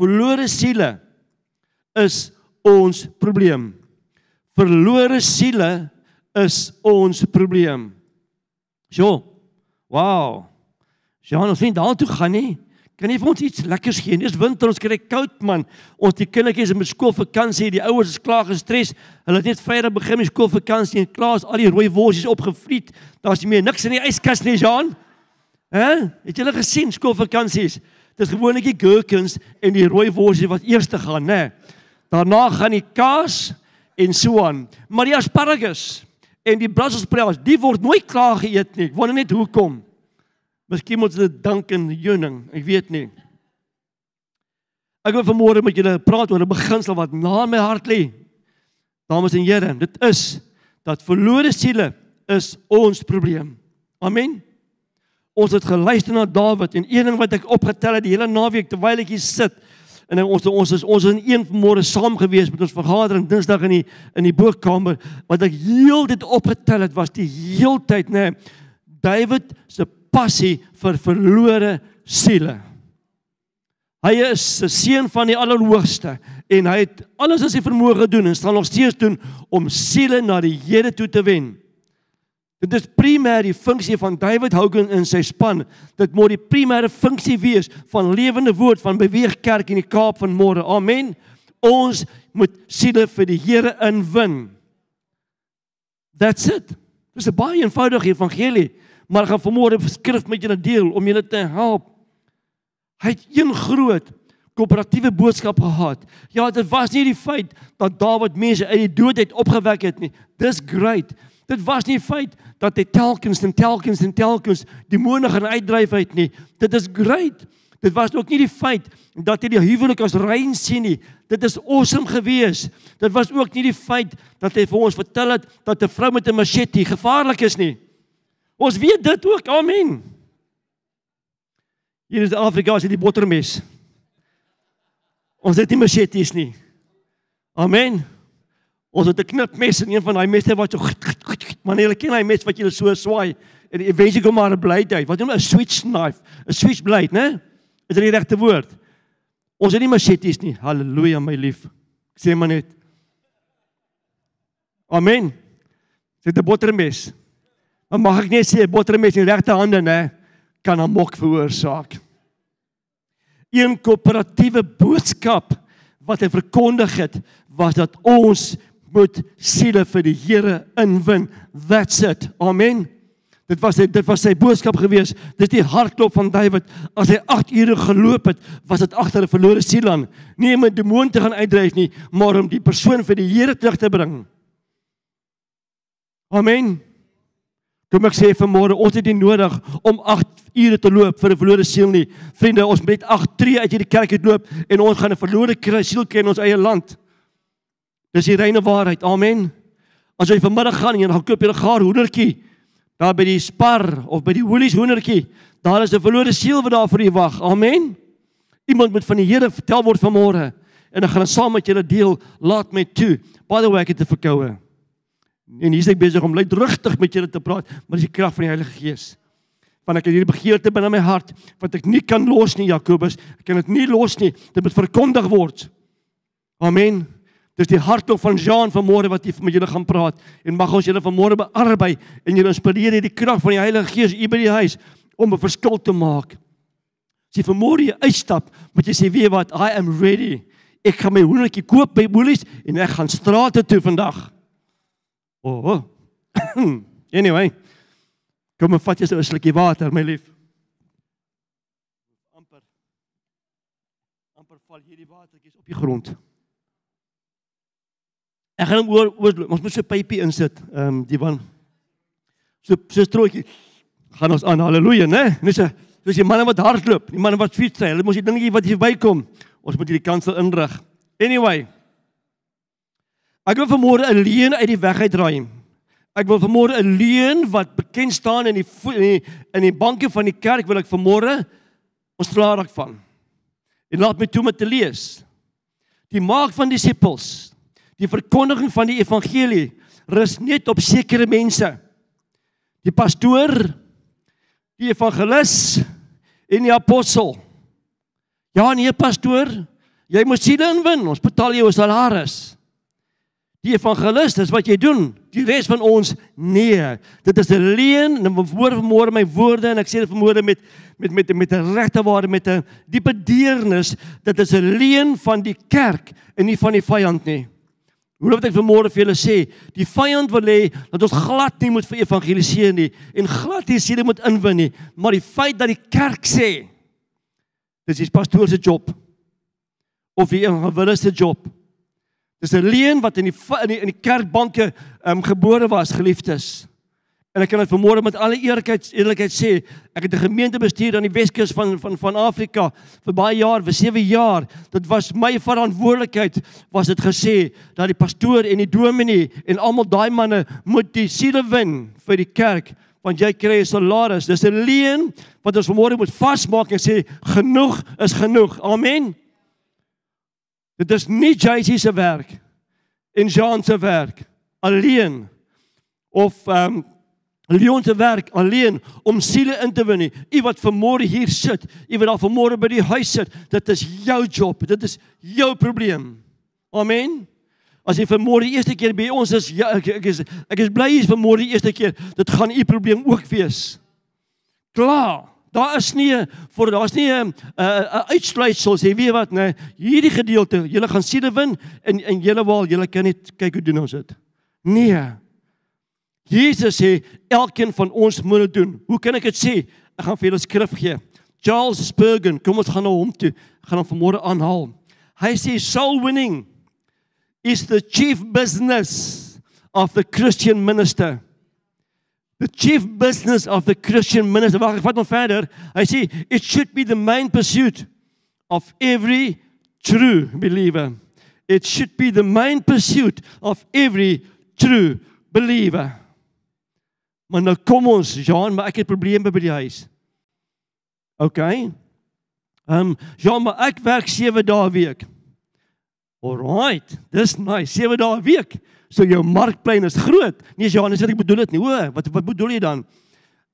verlore siele is ons probleem. Verlore siele is ons probleem. So. Wow. Jean, ons moet daartoe gaan nie. Kan jy vir ons iets lekkers gee? Dis winter, ons kry koud man. Ons die kindertjies in skoolvakansie, die ouers is klaar gestres. Hulle het net Vrydag begin met skoolvakansie en klaar is al die rooi worsies opgevriet. Daar's nie meer niks in die yskas nie, Jean. Hè? Het jy hulle gesien skoolvakansies? Dis gewoonlik die gherkins en die rooi worsies wat eers te gaan, né? Daarna gaan die kaas en so aan. Maar die asparagus en die brussels sprouts, die word nooit klaar geëet nie. Ek wonder net hoekom. Miskien moet dit dank aan heuning, ek weet nie. Ek wil vanmôre met julle praat oor 'n beginsel wat na my hart lê. Dames en here, dit is dat verlore siele is ons probleem. Amen. Ons het geluister na Dawid en een ding wat ek opgetel het die hele naweek terwyl ek hier sit en ons ons is ons is in een vanmôre saam gewees met ons vergadering Dinsdag in die in die boekkamer wat ek heeltyd opgetel het was die heeltyd nê nee, Dawid se passie vir verlore siele. Hy is 'n seun van die Allerhoogste en hy het alles in sy vermoë gedoen en sal nog steeds doen om siele na die Here toe te wen. Dit is primêr die funksie van David Hogan in sy span. Dit moet die primêre funksie wees van lewende woord van beweeg kerk in die Kaap van môre. Amen. Ons moet siele vir die Here inwin. That's it. Dis 'n baie eenvoudige evangelie maar gaan vanmôre skrif met julle deel om julle te help. Hy het een groot koöperatiewe boodskap gehad. Ja, dit was nie die feit dat Dawid mense uit die dood het opgewek het nie. Dis great. Dit was nie feit dat hy telkens en telkens en telkens demone gaan uitdryf uit nie. Dit is great. Dit was ook nie die feit dat hy die huwelik as rein sien nie. Dit is awesome geweest. Dit was ook nie die feit dat hy vir ons vertel het dat 'n vrou met 'n machete gevaarlik is nie. Ons weet dit ook. Amen. Hier is Afrika as die bottermes. Ons het nie machetes nie. Amen. Ons het 'n knipmes en een van daai messe wat so maar jy ken hy mes wat jy so swaai en eventually kom maar 'n blade uit. Wat noem 'n switch knife? 'n Switch blade, né? Is dit die regte woord? Ons het nie machetes nie. Halleluja my lief. Ek sê maar net. Amen. Dit 'n bottermes. Maar mag ek net sê bottermes in regte hande nê kan 'n mok veroorsaak. Een koöperatiewe boodskap wat hy verkondig het was dat ons moet siele vir die Here inwin. That's it. Amen. Dit was dit was sy boodskap gewees. Dis die hartklop van Dawid. As hy 8 ure geloop het, was dit agter 'n verlore siel aan. Nie om 'n demoon te gaan uitdryf nie, maar om die persoon vir die Here terug te bring. Amen. Kom ek sê vanmôre, ons het nie nodig om 8 ure te loop vir 'n verlore siel nie. Vriende, ons moet 8 tree uit hierdie kerk uit loop en ons gaan 'n verlore siel kry in ons eie land. Dis die reine waarheid. Amen. As jy vanmiddag gaan en jy gaan koop 'n gaar hoendertjie daar by die Spar of by die Woolies hoendertjie, daar is 'n verlore siel wat daar vir jou wag. Amen. Iemand moet van die Here vertel word vanmôre en dan gaan ons saam met julle deel. Laat my toe. By the way, ek het 'n verkoue. En hier is ek besig om luidrigtig met julle te praat, maar dis die krag van die Heilige Gees. Want ek het hierdie begeerte binne my hart wat ek nie kan los nie, Jakobus. Ek kan dit nie los nie. Dit moet verkondig word. Amen. Dis die hartklop van Jean vanmôre wat hier met julle gaan praat en mag ons julle vanmôre bearbei en julle inspireer hierdie krag van die Heilige Gees hier by die huis om 'n verskil te maak. As jy vanmôre jy uitstap, moet jy sê weet wat, I am ready. Ek gaan my hoendertjie koop by Woolies en ek gaan strate toe vandag. Oh. oh. anyway. Kom maar vat jy so 'n slukkie water, my lief. amper amper val hierdie watertjies op die grond. Ek gaan hom oor, oor ons moet so 'n pypie insit, ehm um, die van so so strootjie gaan ons aan. Halleluja, né? Net so soos die manne wat hardloop, die manne wat fiets ry, hulle moet die dingetjie wat hier bykom. Ons moet hierdie kansel inrig. Anyway, Ek wil vanmôre 'n leuen uit die weg uitdraai. Ek wil vanmôre 'n leuen wat bekend staan in die in die, in die banke van die kerk wil ek vanmôre ons klaar raak van. En laat my toe met te lees. Die maak van disippels, die verkondiging van die evangelie rus net op sekere mense. Die pastoor, die evangelis en die apostel. Ja, nee pastoor, Jy moet siele inwin. Ons betaal jou 'n salaris. Die evangelis, dis wat jy doen. Die res van ons nee. Dit is 'n leuen en woord vanmôre my woorde en ek sê dit vanmôre met met met met 'n regte waarde met 'n diepe deernis. Dit is 'n leuen van die kerk en nie van die vyand nie. Hoe wat ek vanmôre vir julle sê, die vyand wil hê dat ons glad nie moet vir evangeliseer nie en glad nie siele moet inwin nie, maar die feit dat die kerk sê dis die pastoor se job of die evangelis se job Dis 'n leuen wat in die in die, in die kerkbanke um, gebore was, geliefdes. En ek kan dit vanmôre met alle eerlikheid eerlikheid sê, ek het 'n gemeente bestuur aan die Weskus van van van Afrika vir baie jaar, vir 7 jaar. Dit was my verantwoordelikheid was dit gesê dat die pastoor en die dominee en almal daai manne moet die siele wen vir die kerk want jy kry 'n salaris. Dis 'n leuen wat ons vanmôre moet vasmaak en sê genoeg is genoeg. Amen. Dit is nie JC se werk en Jean se werk alleen of ehm um, Leon se werk alleen om siele in te win nie. U wat vanmôre hier sit, u wat daar vanmôre by die huis sit, dit is jou job. Dit is jou probleem. Amen. As jy vanmôre die eerste keer by ons is, ja, ek, ek is ek is bly jy's vanmôre die eerste keer. Dit gaan u probleem ook wees. Klaar. Daar is nie vir daar's nie 'n 'n uitsluitsel sê weet wat nê hierdie gedeelte julle gaan siele win en en julle waal julle kan net kyk hoe doen ons dit. Nee. Jesus sê elkeen van ons moet dit doen. Hoe kan ek dit sê? Ek gaan vir julle skrif gee. Charles Spurgeon, kom ons gaan na hom toe. Gaan hom vanmôre aanhaal. Hy sê soul winning is the chief business of the Christian minister. The chief business of the Christian minister. Wag, ek vat hom verder. Hy sê it should be the main pursuit of every true believer. It should be the main pursuit of every true believer. Maar nou kom ons, Jean, maar ek het probleme by die huis. OK. Ehm, um, Jean, maar ek werk 7 dae 'n week. Alright, dis nice. 7 dae 'n week. So jou markplein is groot. Nee Johannes, wat ek bedoel dit nie. O, wat wat bedoel jy dan?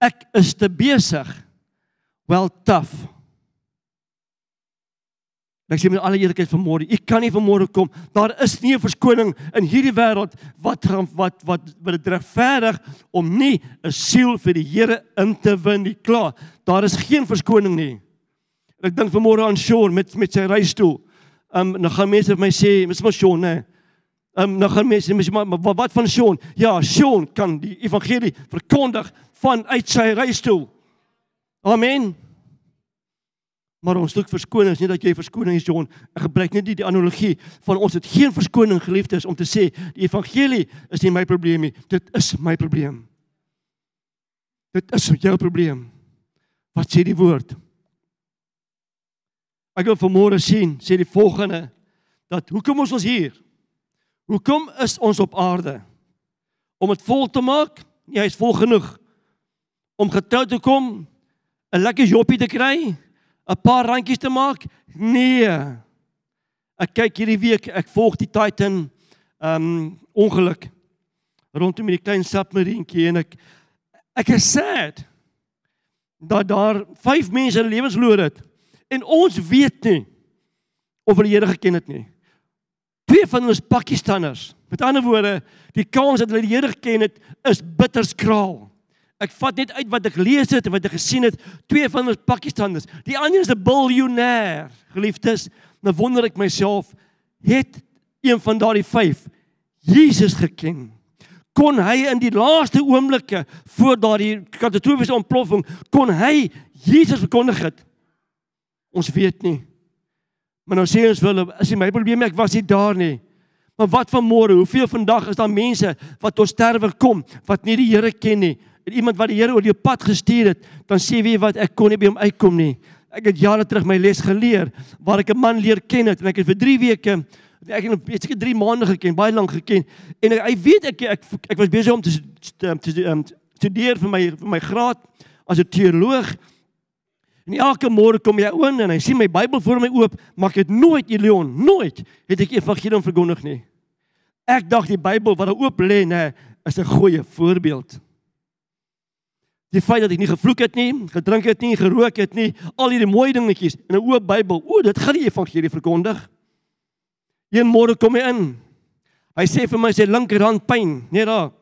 Ek is te besig. Well tough. Ek sê met alle eerlikheid vanmôre, ek kan nie vanmôre kom. Daar is nie 'n verskoning in hierdie wêreld wat wat wat wat dit regverdig om nie 'n siel vir die Here in te win nie. Klaar. Daar is geen verskoning nie. Ek dink vanmôre aan Sean met met sy reistool. Ehm um, nou gaan mense vir my sê, "Mis maar Sean, né?" Um, nou gaan mense mens maar, maar wat van Sean? Ja, Sean kan die evangelie verkondig van uit sy reistool. Amen. Maar ons soek verskoning, nie dat jy verskoning is Sean. Ek gebruik net die, die analogie van ons het geen verskoning geliefdes om te sê die evangelie is nie my probleem nie. Dit is my probleem. Dit is jou probleem. Wat sê die woord? Ek wil vanmôre sien, sê die volgende dat hoekom ons ons hier Hoekom is ons op aarde? Om dit vol te maak? Jy is vol genoeg om getrou te kom, 'n lekker joppie te kry, 'n paar randjies te maak? Nee. Ek kyk hierdie week, ek volg die Titan um ongeluk rondom die klein submarientjie en ek ek is sad dat daar 5 mense lewensloor het en ons weet nie of hulle Here geken het nie. Twee van hulle is Pakistanners. Met ander woorde, die kans dat hulle die Here geken het, is bitterskraal. Ek vat net uit wat ek lees het en wat ek gesien het. Twee van hulle is Pakistanners. Die ander is 'n biljoenêr. Geliefdes, nou wonder ek myself, het een van daardie 5 Jesus geken? Kon hy in die laaste oomblikke voor daardie katastrofiese ontploffing kon hy Jesus verkondig het? Ons weet nie. Maar nou sê ons wil as jy my probleem ek was nie daar nie. Maar wat van môre? Hoeveel vandag is daar mense wat tot sterwe kom wat nie die Here ken nie? Iemand wat die Here oor jou pad gestuur het, dan sê wie wat ek kon nie by hom uitkom nie. Ek het jare terug my les geleer waar ek 'n man leer ken het en ek het vir 3 weke ek het seker 3 maande geken, baie lank geken en hy weet ek ek ek was besig om te te, te um, studeer vir my vir my graad as 'n teoloog En elke môre kom jy oor en hy sien my Bybel voor my oop, maar ek het nooit Elion, nooit het ek evangelium verkondig nie. Ek dink die Bybel wat daar oop lê, nê, is 'n goeie voorbeeld. Die feit dat ek nie gevloek het nie, gedrink het nie, gerook het nie, al hierdie mooi dingetjies in 'n oop Bybel, o, dit gaan die evangelie verkondig. Een môre kom hy in. Hy sê vir my sy linkerhand pyn, net daar.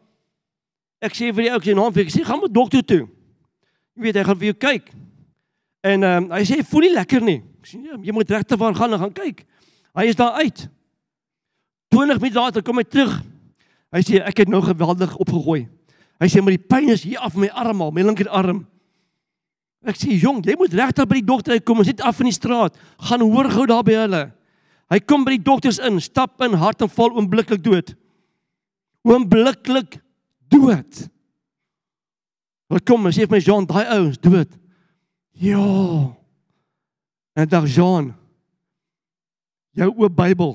Ek sê vir die ou ek sê naam vir ek sê gaan met dokter toe. Jy weet hy gaan vir jou kyk. En ehm um, hy sê voel nie lekker nie. Ek sê nee, jy moet regte waar gaan en gaan kyk. Hy is daar uit. 20 minute later kom hy terug. Hy sê ek het nou geweldig opgegooi. Hy sê maar die pyn is hier af my arm al, my linkerarm. Ek sê jong, jy moet regtig by die dokter uitkom, ons sit af in die straat. Gaan hoor gou daar by hulle. Hy kom by die dokters in, stap in, hartaanval oombliklik dood. Oombliklik dood. Hulle kom en sê vir my Jean, daai ouens dood. Ja. En dag Jean. Jou oop Bybel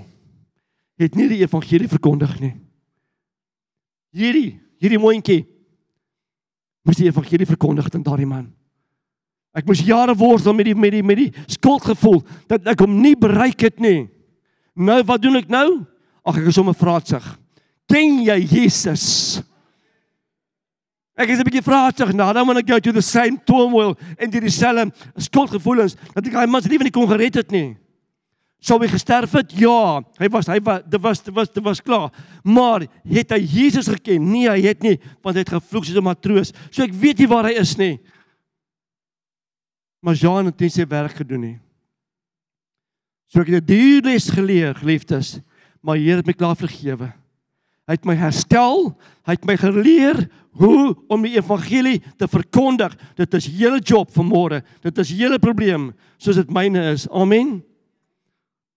het nie die evangelie verkondig nie. Hierdie, hierdie moontjie moes die evangelie verkondig aan daardie man. Ek moes jare worstel met die met die met die skuldgevoel dat ek hom nie bereik het nie. Nou wat doen ek nou? Ag ek is sommer vraatsig. Ken jy Jesus? Ek is 'n bietjie vraatsig nou. Dan moet ek go to the same turmoil en die dieselfde skuldgevoelens dat ek hy mans liewe nie kon gered het nie. Sou hy gesterf het? Ja, hy was hy was dit was dit was dit was klaar. Maar het hy Jesus geken? Nee, hy het nie, want hy het gevloek soos 'n matroos. So ek weet nie waar hy is nie. Maar Jean het nie sy werk gedoen nie. So ek het 'n duur les geleer, geliefdes, maar Here het my klaar vergewe. Hy het my herstel, hy het my geleer hoe om die evangelie te verkondig. Dit is julle job vanmôre. Dit is julle probleem soos dit myne is. Amen.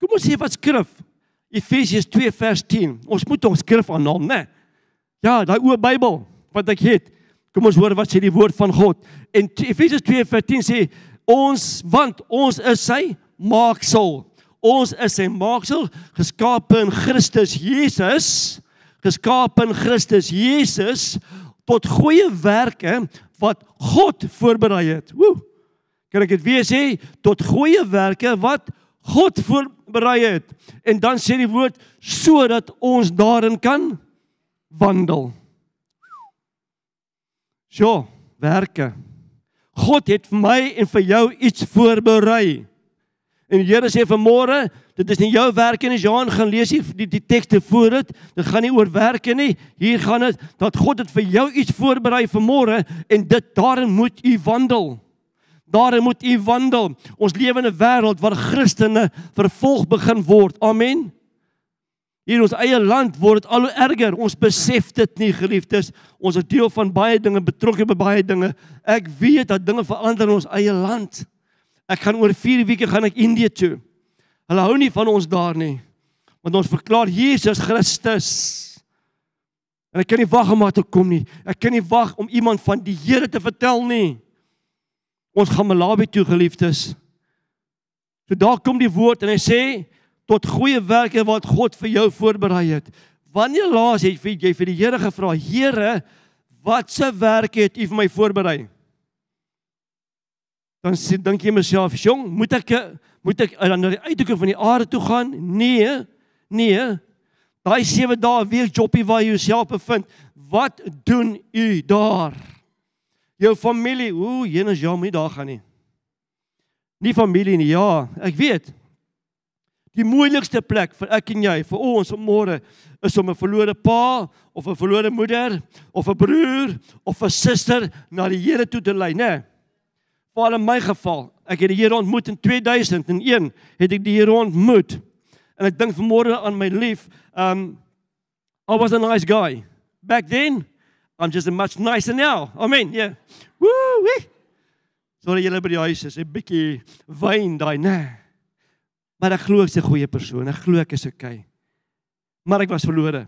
Kom ons sê wat skrif. Efesiërs 2 vers 10. Ons moet ons skrif aanhaal, né? Ja, daai oop Bybel wat ek het. Kom ons hoor wat sê die woord van God. En Efesiërs 2 vers 10 sê ons want ons is sy maaksel. Ons is sy maaksel geskape in Christus Jesus, geskape in Christus Jesus tot goeie werke wat God voorberei het. Woe. Kan ek dit weer sê? Tot goeie werke wat God voorberei het. En dan sê die woord sodat ons daarin kan wandel. So, werke. God het vir my en vir jou iets voorberei. En die Here sê vanmôre, dit is nie jou werk nie. Johan gaan lees hier die die tekste voor dit. Dit gaan nie oor werke nie. Hier gaan dit dat God het vir jou iets voorberei vanmôre en dit daarin moet u wandel. Daarin moet u wandel. Ons lewe in 'n wêreld waar Christene vervolg begin word. Amen. Hier in ons eie land word dit al hoe erger. Ons besef dit nie, geliefdes. Ons is deel van baie dinge, betrokke by baie dinge. Ek weet dat dinge verander in ons eie land. Ek gaan oor 4 weke gaan ek Indië toe. Hulle hou nie van ons daar nie. Want ons verklaar Jesus Christus. En ek kan nie wag om maar te kom nie. Ek kan nie wag om iemand van die Here te vertel nie. Ons gaan Malawi toe, geliefdes. So daar kom die woord en hy sê tot goeie werke wat God vir jou voorberei het. Wanneer laas het jy vir die Here gevra, Here, watse werke het U vir my voorberei? Dan sê dink jy myself, jong, moet ek moet ek dan na die uithoeke van die aarde toe gaan? Nee. Nee. Daai 7 dae week joppie waar jy jouself bevind, wat doen u daar? Jou familie, ooh, jene ja, moet daar gaan nie. Nie familie nie, ja, ek weet. Die moeilikste plek vir ek en jy, vir ons môre is om 'n verlore pa of 'n verlore moeder of 'n broer of 'n suster na die Here toe te lei, né? Val in my geval, ek het die Here ontmoet in 2001, het ek die Here ontmoet. En ek dink vanmôre aan my lief, um I was a nice guy. Back then, I'm just a much nicer now. Amen. Yeah. Woo! Wee. Sorry julle by die huis is 'n bietjie wyn daai, né? Nee. Maar ek glo ek's 'n goeie persoon. Ek glo ek is okay. Maar ek was verlore.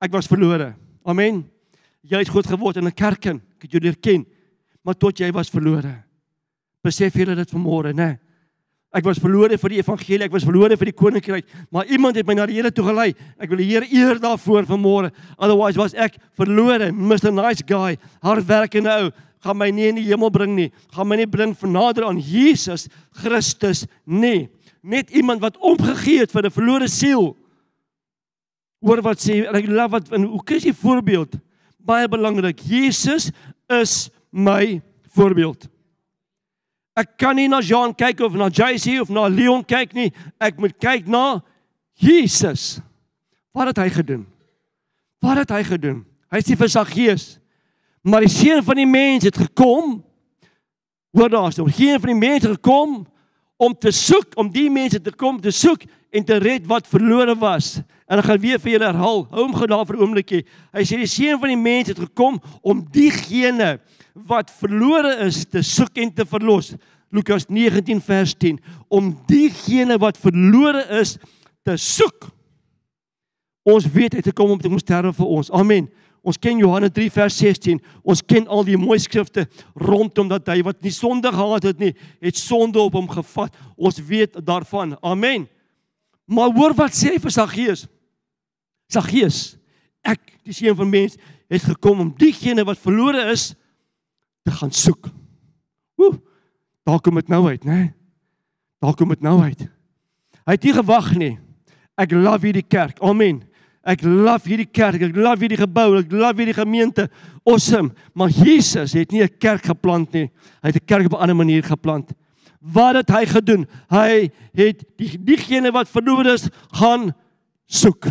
Ek was verlore. Amen. Jy het groot geword in 'n kerk en ek het jou leer ken. Maar tot jy was verlore. Besef jy dit vanmôre, né? Ek was verlore vir die evangelie, ek was verlore vir die koninkryk, maar iemand het my na die Here toe gelei. Ek wil die Here eer daarvoor vanmôre. Otherwise was ek verlore, Mr nice guy, hardwerkende ou, gaan my nie in die hemel bring nie. Gaan my nie bring vernader aan Jesus Christus nie net iemand wat omgegee het vir 'n verlore siel. Hoor wat sê en ek love wat in hoe kies jy voorbeeld? Baie belangrik. Jesus is my voorbeeld. Ek kan nie na Jean kyk of na JC of na Leon kyk nie. Ek moet kyk na Jesus. Wat het hy gedoen? Wat het hy gedoen? Hy sê vir Saggeus, maar die seun van die mens het gekom. Hoor daar, die seun van die mens het gekom om te soek, om die mense te kom te soek en te red wat verlore was. En ek gaan weer vir julle herhaal. Hou hom gedaan vir 'n oombliekie. Hy sê die seun van die mens het gekom om diegene wat verlore is te soek en te verlos. Lukas 19 vers 10 om diegene wat verlore is te soek. Ons weet hy het gekom om te kom sterwe vir ons. Amen. Ons ken Johannes 3 vers 16. Ons ken al die mooi skrifte rondom dat hy wat nie sonde gehad het nie, het sonde op hom gevat. Ons weet daarvan. Amen. Maar hoor wat sê hy vir Saggeus? Saggeus, ek, die seun van mens, het gekom om diegene wat verlore is te gaan soek. Woe. Daar kom dit nou uit, né? Daar kom dit nou uit. Hy het nie gewag nie. Ek love hierdie kerk. Amen. Ek love hierdie kerk. Ek love hierdie gebou. Ek love hierdie gemeente. Awesome. Maar Jesus het nie 'n kerk geplant nie. Hy het 'n kerk op 'n ander manier geplant. Wat het hy gedoen? Hy het die diegene wat verlore is gaan soek.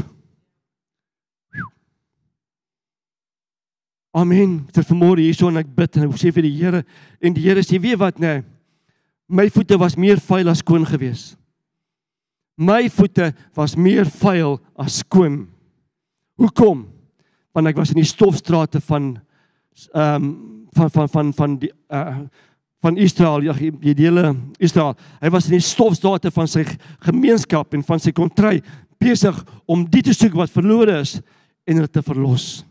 Amen. Dit is vanmôre hierso en ek bid en ek sê vir die Here en die Here sê weet wat nê? My voete was meer vuil as skoon gewees. My voete was meer vuil as skoon. Hoekom? Want ek was in die stofstrate van ehm um, van van van van die uh van Israel, ja, die hele Israel. Hy was in die stofstrate van sy gemeenskap en van sy kontry besig om dit te soek wat verlore is en dit te verlos.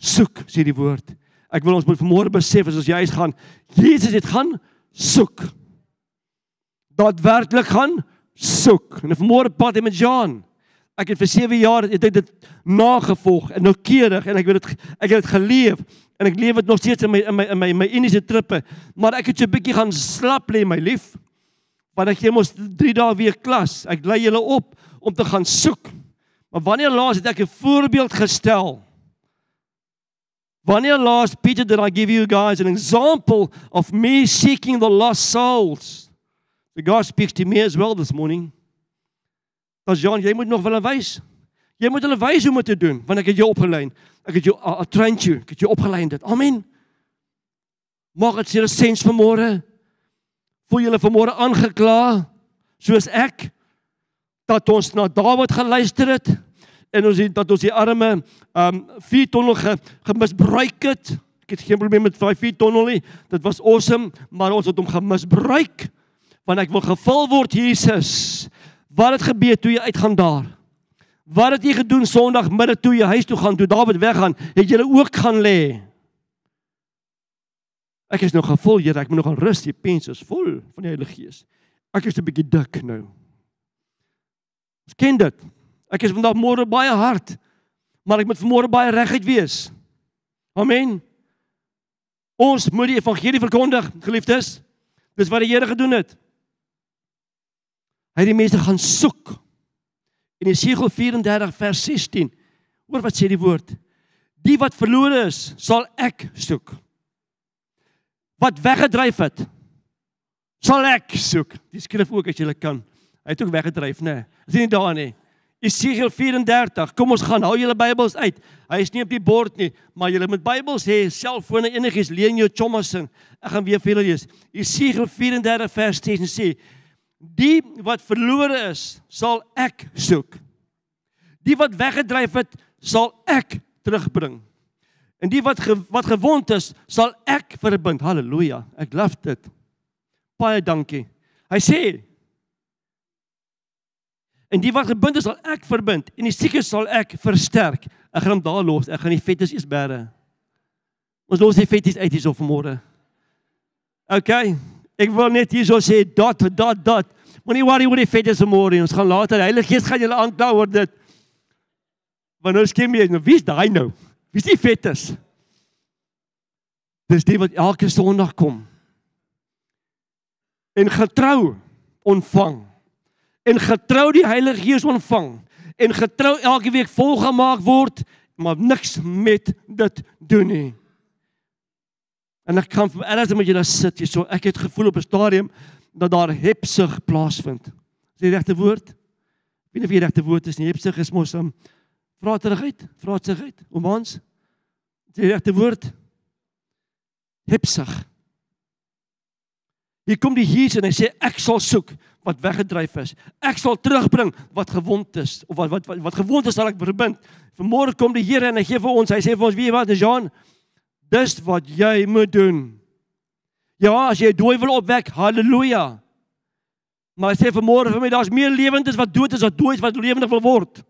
Soek, sê die woord. Ek wil ons moet vanmôre besef as ons juis gaan, Jesus het gaan soek. Daadwerklik gaan soek. En vanmôre pad hy met Jean. Ek het vir 7 jaar het ek dit nagevolg en noukeurig en ek weet dit ek het dit geleef en ek leef dit nog steeds in my in my in my my uniese trippe, maar ek het so 'n bietjie gaan slap lê my lief. Want ek gee mos 3 dae weer klas. Ek lei julle op om te gaan soek. Maar wanneer laas het ek 'n voorbeeld gestel? Wanneer laas Peter did I give you guys an example of me seeking the lost souls? The God speaks to me as well this morning. As John, jy moet nog wel wys. Jy moet hulle wys hoe om te doen, want ek het jou opgelei. Ek het jou uh, trained you, ek het jou opgelei dit. Amen. Mag dit seker sens vanmôre. Voel julle vanmôre aangekla soos ek dat ons na Dawid geluister het en ons het dat ons die arme um vier tonnel ge, gemisbruik het. Ek het geen probleem met daai vier tonnel nie. Dit was awesome, maar ons het hom gemisbruik want ek wil gevul word Jesus. Wat het gebeur toe jy uitgaan daar? Wat het jy gedoen Sondag middag toe jy huis toe gaan toe Dawid weggaan? Het jy ook gaan lê? Ek is nog gevul, Here, ek moet nog gaan rus. Die pens is vol van die Heilige Gees. Ek is 'n bietjie dik nou. Ons ken dit. Ek is vandag môre baie hard. Maar ek moet vanmôre baie reguit wees. Amen. Ons moet die evangelie verkondig, geliefdes. Dis wat die Here gedoen het. Hy het die mense gaan soek. In Jesaja 34 vers 16. Hoor wat sê die woord? Die wat verlore is, sal ek soek. Wat weggedryf het, sal ek soek. Die skrif ook as jy kan. Hy het ook weggedryf, né? Nee. Is nie daar nie. Jesaja 34. Kom ons gaan hou julle Bybels uit. Hy is nie op die bord nie, maar julle moet Bybels hê, selfone enigiets leen jou chommersin. Ek gaan weer vir julle lees. Jesaja 34 vers 16 sê: Die wat verlore is, sal ek soek. Die wat weggedryf het, sal ek terugbring. En die wat ge, wat gewond is, sal ek verbind. Halleluja. Ek lief dit. Baie dankie. Hy sê En die wat gebind is, sal ek verbind en die siekes sal ek versterk. Ek gaan daar los. Ek gaan die fetes eers bære. Ons los die fetes uit hierso vanmôre. OK. Ek wil net hierso sê dot dot dot. Moenie worry oor die fetes môre nie. Ons gaan later die Heilige Gees gaan julle aankla oor dit. Wanneer skem jy nou? Wie's daai nou? Wie's die fetes? Dis die wat elke Sondag kom. En getrou ontvang. En getrou die Heilige Gees ontvang en getrou elke week volgemaak word, maar niks met dit doen nie. En ek kan alles met julle sit hier so. Ek het gevoel op 'n stadium dat daar hepsig plaasvind. Is die regte woord? Wie nie vir die regte woord is nie. Hebsig is mos om vra terugheid, vra terugheid. Om ons die regte woord hebsig. Hier kom die Jesus en hy sê ek sal soek wat weggedryf is. Ek sal terugbring wat gewond is of wat wat wat, wat gewond is sal ek verbind. Vanmôre kom die Here en hy gee vir ons, hy sê vir ons, weet jy wat, Jean? Dis wat jy moet doen. Ja, as jy dooi wil opwek, haleluja. Maar hy sê vanmôre vir my, daar's meer lewendes wat dood is as dooies wat lewendig wil word.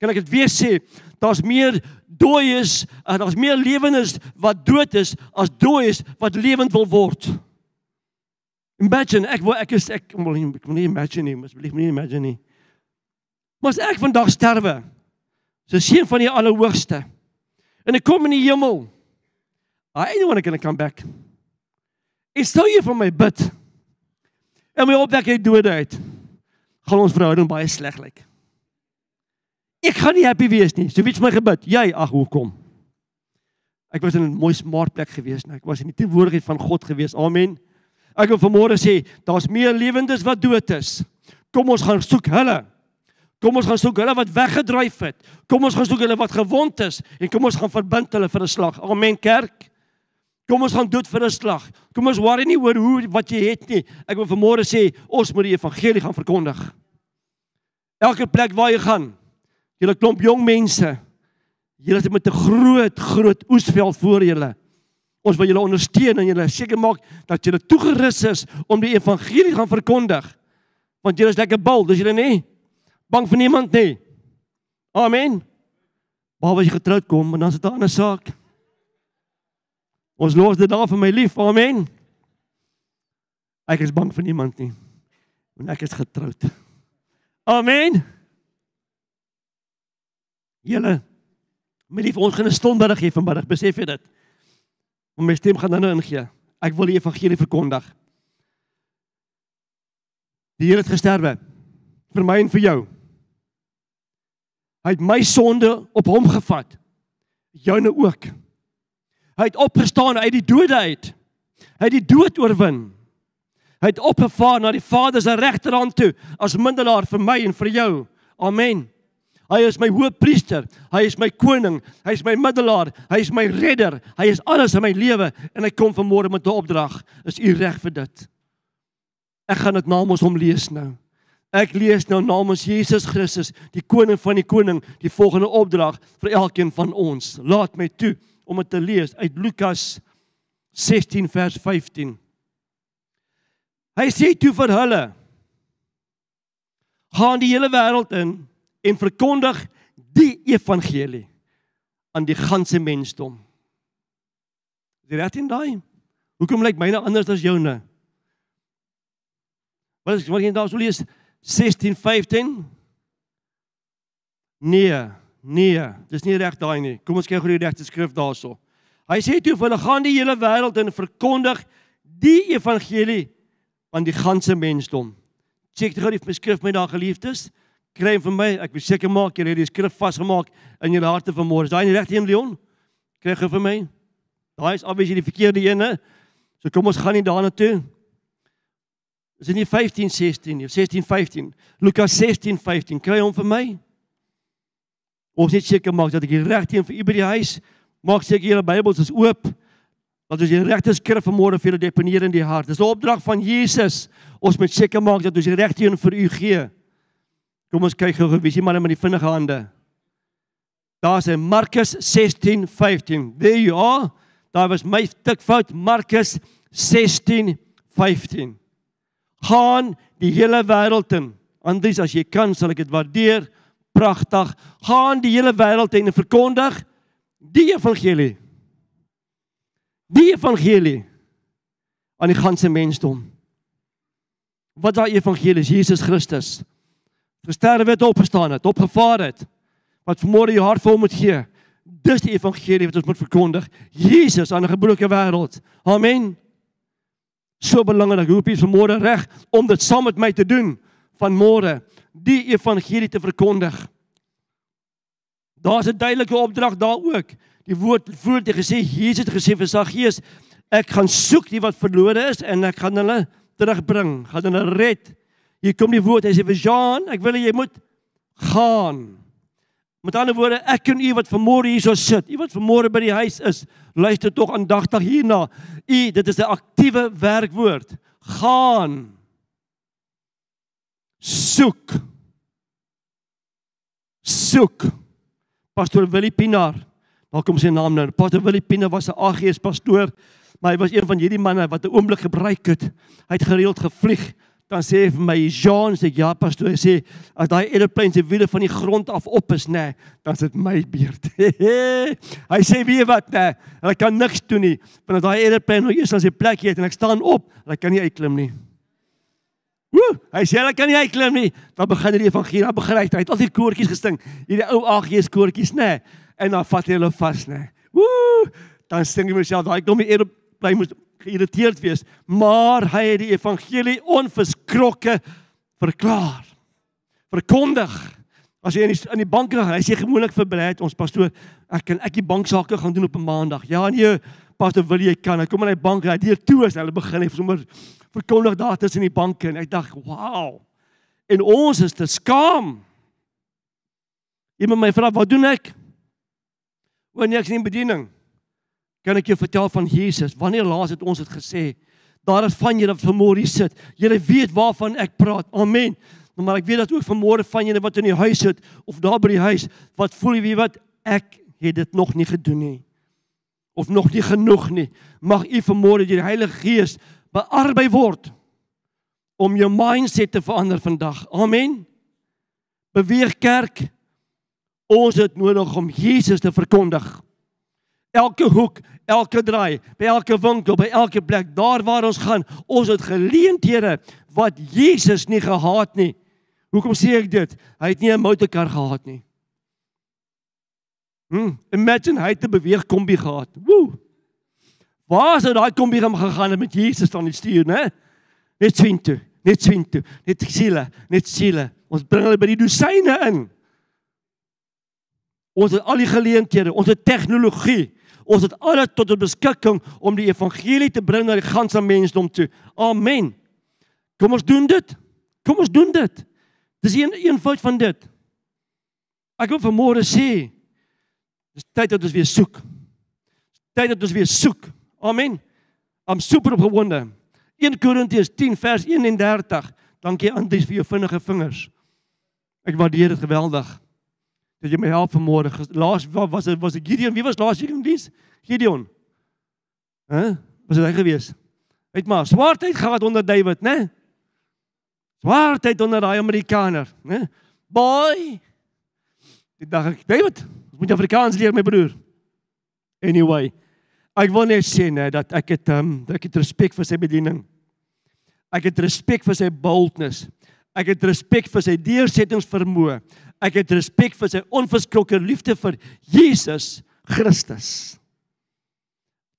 Kan ek dit weer sê? Daar's meer dooies en daar's meer lewendes wat dood is as dooies wat lewend wil word. Imagine ek wil ek is ek wil nie ek wil nie imagine nie, asseblief nie imagine nie. Maar as ek vandag sterwe, so seun van die Allerhoogste, en ek kom in die hemel, I don't want to come back. Ek sou jy vir my bid. En my opwek uit dode uit. Gaan ons verhouding baie sleg lyk. Ek gaan nie happy wees nie. So wie het my gebid? Jy, ag hoekom? Ek was in 'n mooi smart plek gewees, nou ek was in die teenwoordigheid van God gewees. Amen. Ek wil vanmôre sê, daar's meer lewendes wat dood is. Kom ons gaan soek hulle. Kom ons gaan soek hulle wat weggedryf het. Kom ons gaan soek hulle wat gewond is en kom ons gaan verbind hulle vir 'n slag. Amen kerk. Kom ons gaan dood vir 'n slag. Kom ons worry nie oor hoe wat jy het nie. Ek wil vanmôre sê, ons moet die evangelie gaan verkondig. Elke plek waar jy gaan, julle klomp jong mense, julle het met 'n groot groot oesveld voor julle. Ons wil julle ondersteun en julle seker maak dat julle toegerus is om die evangelie gaan verkondig. Want julle is lekker bal, dis julle nie bang vir niemand nie. Amen. Behalwe as jy getroud kom, dan is dit 'n ander saak. Ons los dit daar vir my lief. Amen. Ek is bang vir niemand nie. Want ek is getroud. Amen. Julle my lief, ons gaan 'n stondberig hê vanmiddag. Besef jy dit? Om my stem gaan nou ingee. Ek wil die evangelie verkondig. Die Here het gesterwe vir my en vir jou. Hy het my sonde op hom gevat. Joune ook. Hy het opgestaan uit die dode uit. Hy het die dood oorwin. Hy het opgevaar na die Vader se regterhand toe as middelaar vir my en vir jou. Amen. Hy is my hoëpriester, hy is my koning, hy is my middelaar, hy is my redder, hy is alles in my lewe en hy kom vanmôre met 'n opdrag. Is u reg vir dit? Ek gaan dit namens hom lees nou. Ek lees nou namens Jesus Christus, die koning van die koning, die volgende opdrag vir elkeen van ons. Laat my toe om dit te lees uit Lukas 16 vers 15. Hy sê toe vir hulle: Gaan die hele wêreld in en verkondig die evangelie aan die ganse mensdom. Jy reg in daai? Hoekom lyk myne anders as joune? Wat is wat jy daar sou lees 16:15? Nee, nee, dis nie reg daai nie. Kom ons kyk gou die regte skrif daarso. Hy sê toe hulle gaan die hele wêreld en verkondig die evangelie aan die ganse mensdom. Check gou die skrif my daar geliefdes kry vir my, ek wil seker maak jy het die skrif vasgemaak in jou harte vanmôre. Is daai die regte een Leon? Kry gou vir my. Daai is obviously die verkeerde een. So kom ons gaan nie daarna toe. Is dit nie 15 16 nie, 16 15. Lukas 16 15. Kry hom vir my. Ons net seker maak dat ek die regte een vir u by die huis maak seker julle Bybels is oop. Dat ons die regte skrif vanmôre vir julle deponeer in die hart. Dis 'n opdrag van Jesus. Ons moet seker maak dat ons die regte een vir u gee. Kom ons kyk gou wie is die man met die vinnige hande. Daar's in Markus 16:15. There you are. Daar was my tik fout Markus 16:15. Gaan die hele wêreld in. Anders as jy kan, sal ek dit waardeer. Pragtig. Gaan die hele wêreld in en verkondig die evangelie. Die evangelie aan die ganse mensdom. Wat daai evangelie is Jesus Christus gesterwe het, opgestaan het, opgevaar het. Wat vanmôre jou hart vol moet gee. Dis die evangelie wat ons moet verkondig. Jesus aan 'n gebroke wêreld. Amen. So belangrik, hoop jy vanmôre reg om dit saam met my te doen van môre die evangelie te verkondig. Daar's 'n duidelike opdrag daar ook. Die woord voort het gesê Jesus het gesê vir Saggeus, ek gaan soek die wat verlore is en ek gaan hulle terugbring, gaan hulle red. Hier kom die woord, hy sê vir Jean, ek wil jy moet gaan. Met ander woorde, ek en u wat vanmôre hierso sit, u wat vanmôre by die huis is, luister tog aandagtig hierna. U, dit is 'n aktiewe werkwoord. Gaan. Soek. Soek. Pastor Willie Pinaar. Waar kom sy naam nou? Pastor Willie Pinaar was 'n AGS pastoor, maar hy was een van hierdie manne wat 'n oomblik gebruik het. Hy het gereeld gevlieg dan sê hy vir my Jean sê ja pastoor sê as daai aeroplane se wiele van die grond af op is nê dan is dit my beurt. Hy sê wie wat nê hulle kan niks doen nie want daai aeroplane nou eers aan sy plek het en ek staan op hulle kan nie uitklim nie. Woe, hy sê hulle kan nie uitklim nie. Dan begin die evangelie dan begin hy hy het al die koortjies gesting hierdie ou AG's koortjies nê en dan vat hy hulle vas nê. Woe, dan sing hy myself daai kom die aeroplane moet geïrriteerd wees, maar hy het die evangelie onverskrokke verklaar. Verkondig. As jy in die in die bank gaan, hy sê gewoonlik vir Brad, ons pastoor, ek kan ek die banksaake gaan doen op 'n maandag. Ja nee, pastoor, wil jy kan. Hy kom in die bank, hy deur toe as hulle begin hy sommer verkondig daar tussen die banke en ek dink, "Wow." En ons is te skaam. Iemand my vra, "Wat doen ek?" Wanneer ek sien bediening, kan ek jou vertel van Jesus. Wanneer laas het ons dit gesê? Daar is van julle wat vanmôre hier sit. Julle weet waarvan ek praat. Amen. Maar ek weet dat ook vanmôre van julle wat in die huis sit of daar by die huis wat voel wie wat ek het dit nog nie gedoen nie. Of nog nie genoeg nie. Mag u vanmôre deur die Heilige Gees bearbei word om jou mindset te verander vandag. Amen. Beweeg kerk. Ons het nodig om Jesus te verkondig elke hoek, elke draai, by elke winkel, by elke plek, daar waar ons gaan, ons het geleenthede wat Jesus nie gehaat nie. Hoekom sê ek dit? Hy het nie 'n motorkar gehad nie. Hm, imagine hy het 'n beweeg kombi gehad. Woe. Waar sou daai kombi gaan gegaan met Jesus dan die stuur, né? Net sien toe, net sien toe, net siele, net siele. Ons bring hulle by die dosyne in. Ons het al die geleenthede, ons het tegnologie. Ons het alles tot ons beskikking om die evangelie te bring na die ganse mensdom toe. Amen. Kom ons doen dit. Kom ons doen dit. Dis een eenvoud van dit. Ek wil vanmôre sê dis tyd dat ons weer soek. Tyd dat ons weer soek. Amen. I'm super opgewonde. 1 Korintiërs 10 vers 31. Dankie Andries vir jou vinnige vingers. Ek waardeer dit geweldig dat jy my help vanmôre. Laas was dit was dit Gideon. Wie was laas week in diens? Gideon. Hæ? Huh? Was dit hy gewees? Hy het maar swaardheid gehad onder David, né? Swaardheid onder daai Amerikaner, né? Boy. Dit dink ek, David, ons moet Afrikaans leer my broer. Anyway, ek wil net sê né dat ek het um, ek het respek vir sy bediening. Ek het respek vir sy boldness. Ek het respek vir sy deursettingsvermoë. Ek het respek vir sy onverskrokke liefde vir Jesus Christus.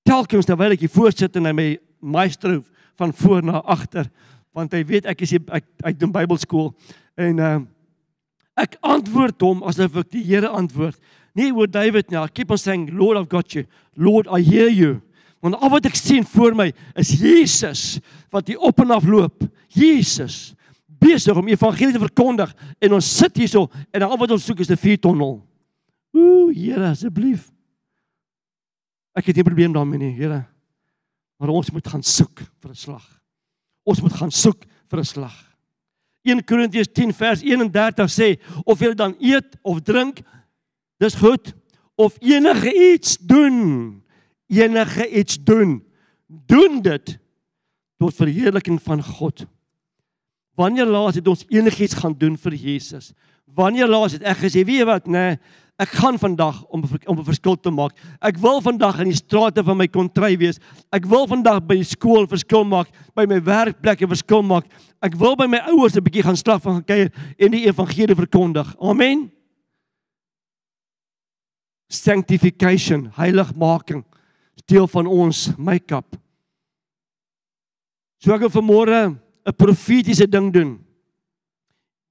Telkens terwyl ek hier voorsit en hy my meester van voor na agter, want hy weet ek is hier, ek ek doen Bybelskool en uh ek antwoord hom asof ek die Here antwoord. Nie oor David nie. I keep on saying Lord I've got you. Lord I hear you. Want al wat ek sien voor my is Jesus wat hier op en af loop. Jesus besig om evangelie te verkondig en ons sit hierso en al wat ons soek is 'n vuurtonnel. Ooh, Here asseblief. Ek het nie probleem daarmee nie, Here. Maar ons moet gaan soek vir 'n slag. Ons moet gaan soek vir 'n slag. 1 Korintiërs 10 vers 31 sê of jy dan eet of drink, dis goed of enige iets doen, enige iets doen, doen dit tot verheerliking van God. Wanneer laas het ons enigiets gaan doen vir Jesus? Wanneer laas het ek gesê, weet jy wat, nê, nee, ek gaan vandag om om 'n verskil te maak. Ek wil vandag in die strate van my kontry wees. Ek wil vandag by die skool verskil maak, by my werkplek 'n verskil maak. Ek wil by my ouers 'n bietjie gaan straf en gaan kuier en die evangelie verkondig. Amen. Sanctification, heiligmaking, deel van ons make-up. So ek vanmôre 'n profetiese ding doen.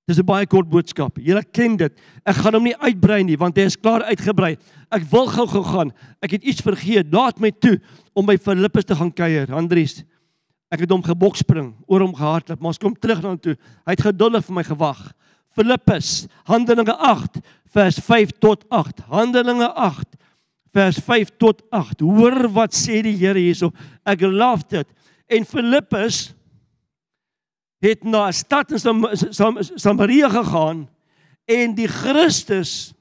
Dis 'n baie kort boodskap. Julle ken dit. Ek gaan hom nie uitbrei nie want hy is klaar uitgebrei. Ek wil gou-gou gaan. Ek het iets vergeet. Laat my toe om by Filippus te gaan kuier. Andries. Ek het hom gebokspring, oor hom gehardloop, maar ons kom terug na toe. Hy het geduldig vir my gewag. Filippus, Handelinge 8 vers 5 tot 8. Handelinge 8 vers 5 tot 8. Hoor wat sê die Here hierso. Ek love dit. En Filippus het na 'n stad in Sam Sam Samaria gegaan en die Christus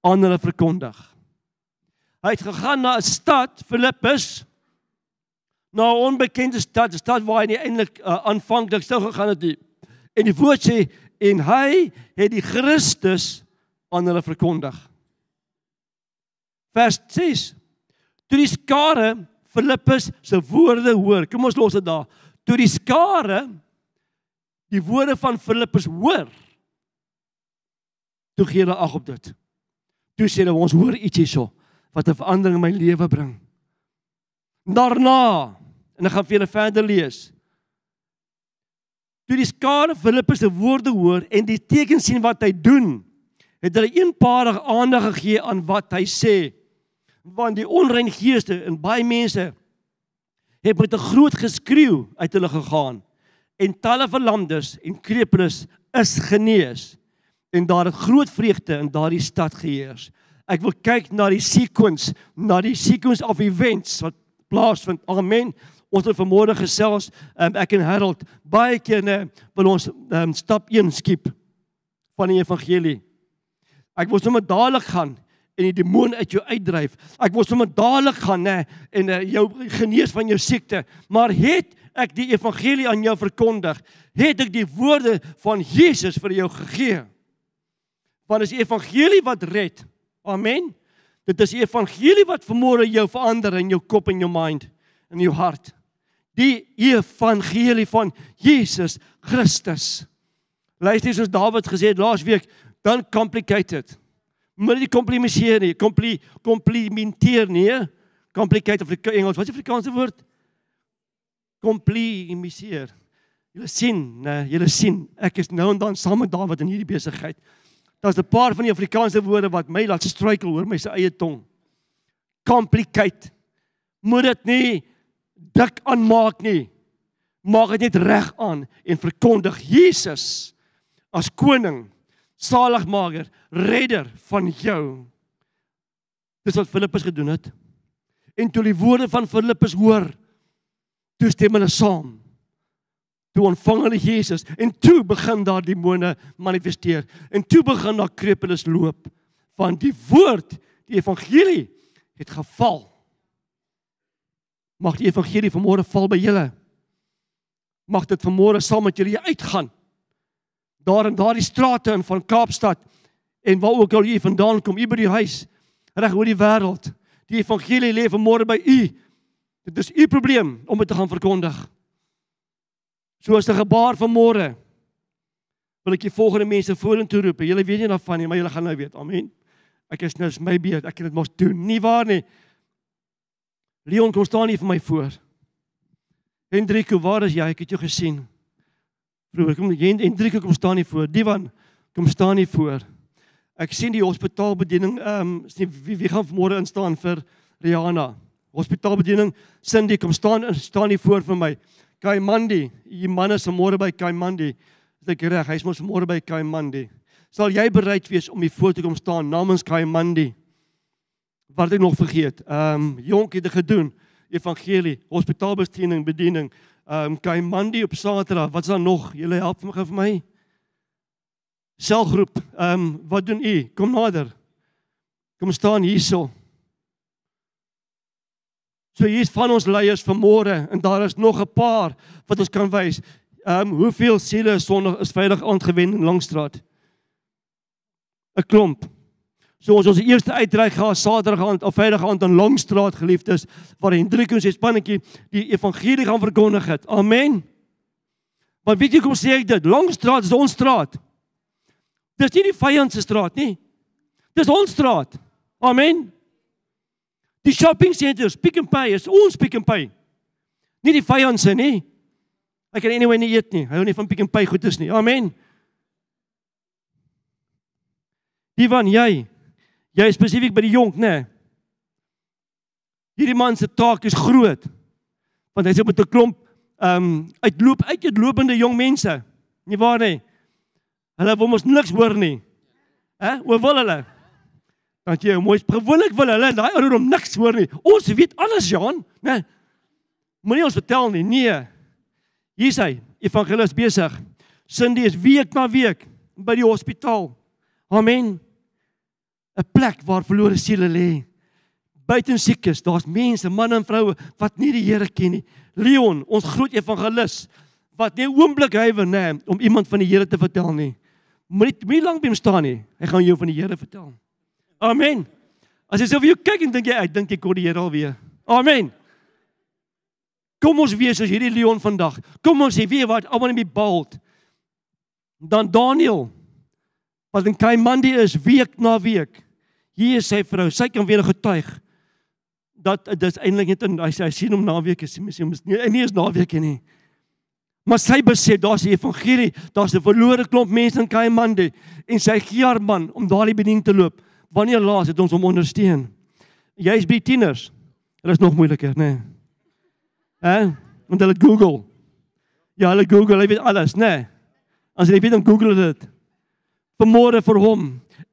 aan hulle verkondig. Hy het gegaan na 'n stad, Filippus, na 'n onbekende stad, 'n stad waar hy eintlik uh, aanvanklik sou gegaan het nie. En die woord sê en hy het die Christus aan hulle verkondig. Vers 6. Toe die skare Filippus se woorde hoor, kom ons los dit daar. Toe die skare die woorde van Filippus hoor, toe gee hulle ag op dit. Toe sê hulle ons hoor iets hierso wat 'n verandering in my lewe bring. Daarna, en ek gaan vir julle verder lees. Toe die skare Filippus se woorde hoor en die tekens sien wat hy doen, het hulle eenparig aandag gegee aan wat hy sê. Want die onrein geeste in baie mense het met 'n groot geskreeu uit hulle gegaan en talle verlamdes en krepeles is genees en daar het groot vreugde in daardie stad geheers. Ek wil kyk na die sequence, na die sequence of events wat plaasvind. Amen. Ons het vanmôre gesels, um, ek en Harold baie keer nê, wil ons um, stap 1 skiep van die evangelie. Ek wil sommer dadelik gaan en die demoon uit jou uitdryf. Ek wil sommer dadelik gaan nê en uh, jou genees van jou siekte. Maar het ek die evangelie aan jou verkondig, het ek die woorde van Jesus vir jou gegee. Want is die evangelie wat red. Amen. Dit is die evangelie wat vermoere jou verander in jou kop en jou mind en jou hart. Die evangelie van Jesus Christus. Luister soos Dawid gesê het laasweek, dan complicated. Moet jy komplimenteer nie, kompli komplimenteer nie. Complicated of Engels, wat is die Afrikaanse woord? Komplimenteer. Julle sien, nee, julle sien, ek is nou en dan saam met Dawid in hierdie besigheid. Daar's 'n paar van die Afrikaanse woorde wat my laat struikel hoor my se eie tong. Complicate. Moet dit nie dik aanmaak nie. Maak dit net reg aan en verkondig Jesus as koning saligmaker, redder van jou. Dis wat Filippus gedoen het. En toe die woorde van Filippus hoor, toe stem hulle saam. Toe ontvang hulle Jesus en toe begin daar demone manifesteer en toe begin daar krepeles loop van die woord, die evangelie het geval. Mag die evangelie vanmôre val by julle. Mag dit vanmôre saam met julle uitgaan daar in daardie strate in van Kaapstad en waar ook al u vandaan kom, u by die huis reg oor die wêreld. Die evangelie lê vanmôre by u. Dit is u probleem om dit te gaan verkondig. Soos 'n gebaar vanmôre wil ek die volgende mense vorentoe roep. Julle weet nie daarvan nie, maar julle gaan nou weet. Amen. Ek is nou my beurt. Ek het dit mos doen. Nie waar nie. Leon kom staan hier vir my voor. Hendrik, waar is jy? Ek het jou gesien. Broer, kom jy en keer kom staan hier voor. Divan, kom staan hier voor. Ek sien die hospitaalbediening, ehm um, sien wie wie gaan môre instaan vir Rihanna. Hospitaalbediening, Cindy kom staan staan hier voor vir my. Kaimandi, die man is môre by Kaimandi. Is ek reg? Hy's mos môre by Kaimandi. Sal jy bereid wees om hier voor te kom staan namens Kaimandi? Wat ek nog vergeet. Ehm um, jonk het dit gedoen. Evangelie, hospitaalbediening, bediening ehm um, Kaimandi op Saterdag. Wat is daar nog? Julle help my gou vir my. Selgroep. Ehm um, wat doen u? Kom nader. Kom staan hierso. So hier is van ons leiers vanmôre en daar is nog 'n paar wat ons kan wys. Ehm um, hoeveel siele is sondig is veilig aangewen in Langstraat? 'n Klomp. So ons ons eerste uitreik gaan Saterdag aand of Vrydag aand in Longstraat geliefdes waar Hendrik en sy spannetjie die evangelie gaan verkondig het. Amen. Maar weet jy kom sê ek dit? Longstraat is ons straat. Dis nie die vyand se straat nie. Dis ons straat. Amen. Die shopping centers, Pick n Pay is ons Pick n Pay. Nie die vyand se nie. Ek kan anyway nie eet nie. Hou nie van Pick n Pay goedes nie. Amen. Die van jy Jy is spesifiek by die jonk, né? Nee. Hierdie man se taak is groot. Want hy sit met 'n klomp ehm um, uitloop uit uitlopende jong mense. Nie waar nie? Hulle wil mos niks hoor nie. Hè? Hoe wil hulle? Dat jy mooi gewoonlik wil hulle daai ouer om niks hoor nie. Ons weet alles, Jan, né? Moenie ons vertel nie. Nee. Hier sê evangelis besig. Cindy is week na week by die hospitaal. Amen. 'n Plek waar verlore siele lê. Buiten siekes, daar's mense, manne en vroue wat nie die Here ken nie. Leon, ons groot evangelis wat nie oomblik hywer nê om iemand van die Here te vertel nie. Moenie moenie lank by hom staan nie. Hy gaan jou van die Here vertel. Amen. As jy vir jou kyk en dink jy ek dink ek kon die Here alweer. Amen. Kom ons wees soos hierdie leon vandag. Kom ons sê weet wat almal in die bald. Dan Daniel wat in Kaimandi is week na week. Hier is sy vrou. Sy kan weer getuig dat dit is eintlik net in hy sê hy sien hom naweek is mens mens nie nie is naweek nie. Maar sy besef daar's die evangelie, daar's 'n verlore klomp mense in Kaimandi en sy gee haar man om daardie bediening te loop. Wanneer laas het ons hom ondersteun? Jy's by tieners. Dit is nog moeiliker, nê? Nee. Hè? Want hulle Google. Ja, hulle Google, hulle weet alles, nê? Nee. As jy weet om Google dit. Vermoere vir hom.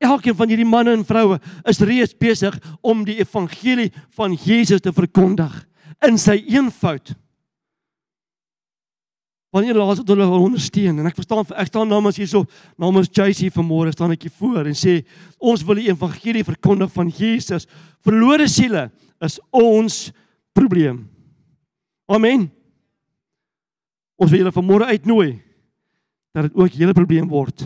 Elkeen van hierdie manne en vroue is reeds besig om die evangelie van Jesus te verkondig in sy eenvoud. Wanneer laas het hulle ondersteun en ek verstaan ek staan namens hierso namens JC vanmôre staan ek hier voor en sê ons wil die evangelie verkondig van Jesus. Verlore siele is ons probleem. Amen. Ons wil julle vanmôre uitnooi dat dit ook julle probleem word.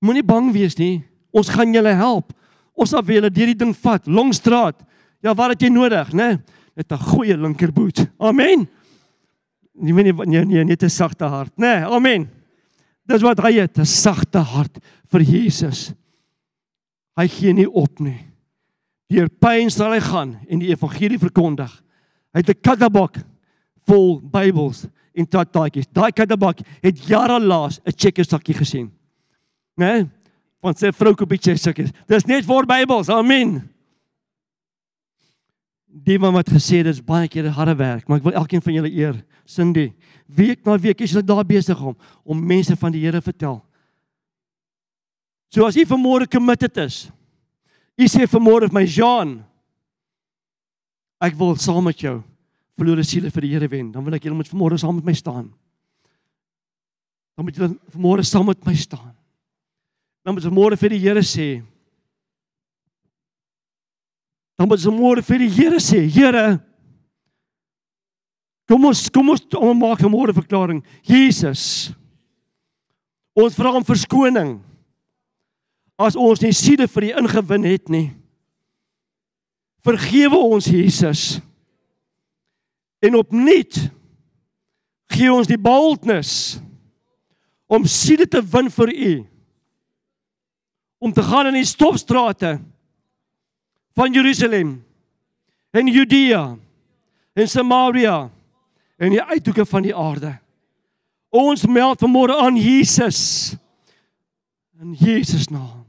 Moenie bang wees nie. Ons gaan julle help. Ons sal vir julle deur die ding vat, Longstraat. Ja, wat het jy nodig, né? Net 'n goeie linkerboot. Amen. Nie weet nie nee, nee net 'n sagte hart, nê? Nee, amen. Dis wat hy het, 'n sagte hart vir Jesus. Hy gee nie op nie. Deur pyn sal hy gaan en die evangelie verkondig. Hy het 'n kattebak vol Bybels en tataakies. Daai kattebak het jare laas 'n checkersakkie gesien. Né? Nee? Van sy vrou kopie checkersakkies. Dis net vir Bybels. Amen die man wat gesê dis baie keer harde werk, maar ek wil elkeen van julle eer. Cindy, week na week is jy daar besig om om mense van die Here vertel. So as jy vanmôre committed is. Jy sê vanmôre vir my Jean, ek wil saam met jou verlore siele vir die Here wen. Dan wil ek julle moet vanmôre saam met my staan. Dan moet julle vanmôre saam met my staan. Dan moet jy môre vir die Here sê, dan moet ons môre vir die Here sê, Here Kom ons kom ons maak 'n môre verklaring. Jesus. Ons vra om verskoning. As ons nie siede vir U ingewin het nie. Vergewe ons Jesus. En opnuut gee ons die boldness om siede te win vir U. Om te gaan in die stofstrate van Jerusalem en Judea en Samaria en die uithoeke van die aarde. Ons meld vanmôre aan Jesus in Jesus naam.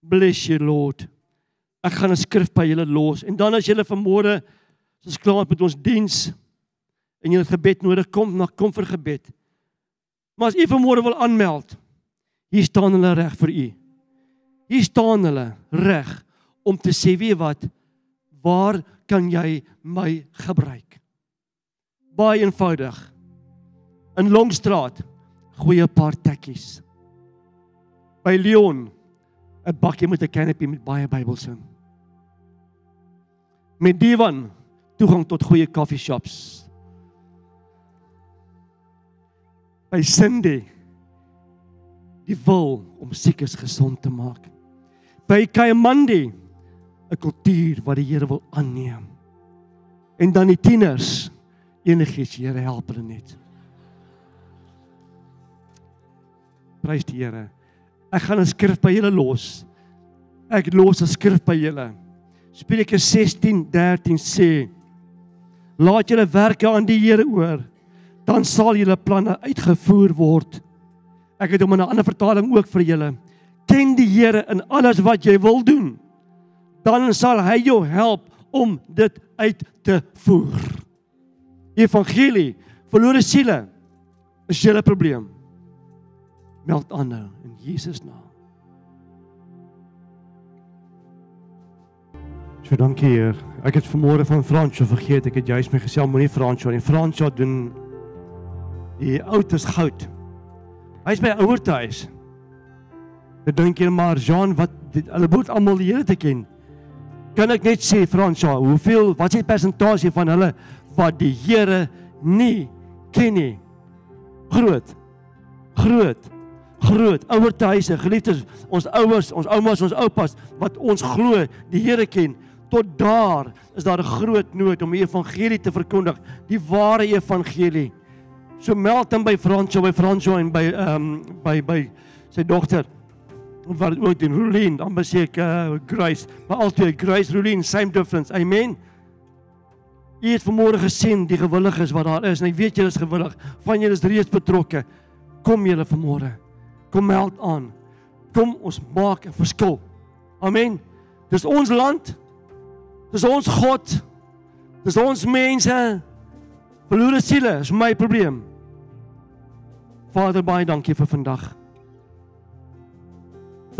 Bless you Lord. Ek gaan 'n skrif by julle los en dan as julle vanmôre as klaar met ons diens en julle gebed nodig kom, na kom vir gebed. Maar as u vanmôre wil aanmeld, hier staan hulle reg vir u. Hier staan hulle reg om te sê weet wat? Waar kan jy my gebruik? Baie eenvoudig. In Longstraat goeie paar tekkies. By Leon 'n bakkie met 'n canopy met baie Bybels in. Met divan toegang tot goeie koffie shops. By Cindy die wil om siekes gesond te maak by Kaimandi 'n kultuur wat die Here wil aanneem. En dan die tieners, enigiets, Here help hulle net. Prys die Here. Ek gaan 'n skrif by julle los. Ek los 'n skrif by julle. Spreuke 16:13 sê: Laat julle werke aan die Here oor, dan sal julle planne uitgevoer word. Ek het hom in 'n ander vertaling ook vir julle. Ken die Here in alles wat jy wil doen dan sal hy jou help om dit uit te voer. Evangelie, verlore siele is julle probleem. Meld aan nou in Jesus naam. So dankie Heer. Ek het vanmôre van Fransjo vergeet. Ek het juist my gesel moenie Fransjo nie. Fransjo doen die oud is goud. Hy's by ouer huis. Ek dink jy maar Jean wat dit, hulle moet almal die Here te ken. Kan ek net sê Fransjo, hoeveel wat is die persentasie van hulle wat die Here nie ken nie? Groot. Groot groot ouer huise geliefdes ons ouers ons oumas ons oupas wat ons glo die Here ken tot daar is daar 'n groot nood om die evangelie te verkondig, die ware evangelie. So meld hom by Fransjo by Fransjo en by ehm um, by by sy dogter wat ook in Rulien, dan besê ek uh, Grace, maar altyd Grace Rulien, same difference. Amen. Jy het vanmôre gesien die gewilliges wat daar is en ek weet julle is gewillig. Van julle is reeds betrokke. Kom julle vanmôre. Kom meld aan. Kom ons maak 'n verskil. Amen. Dis ons land. Dis ons God. Dis ons mense. Verlore siele is my probleem. Vader, baie dankie vir vandag.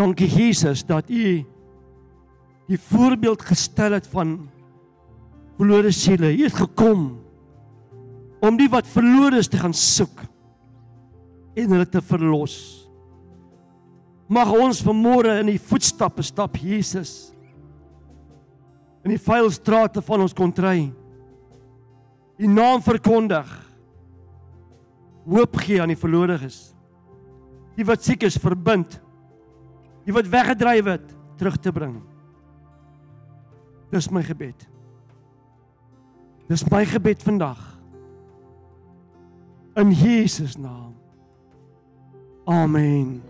Dankie Jesus dat U die voorbeeld gestel het van verlore siele. U het gekom om die wat verlore is te gaan soek en hulle te verlos. Mag ons vanmôre in die voetstappe stap Jesus in die vuil strate van ons kontry. U naam verkondig. Hoop gee aan die verlorenes. Die wat siek is verbind. Die wat weggedryf het terug te bring. Dis my gebed. Dis my gebed vandag. In Jesus naam. Amen.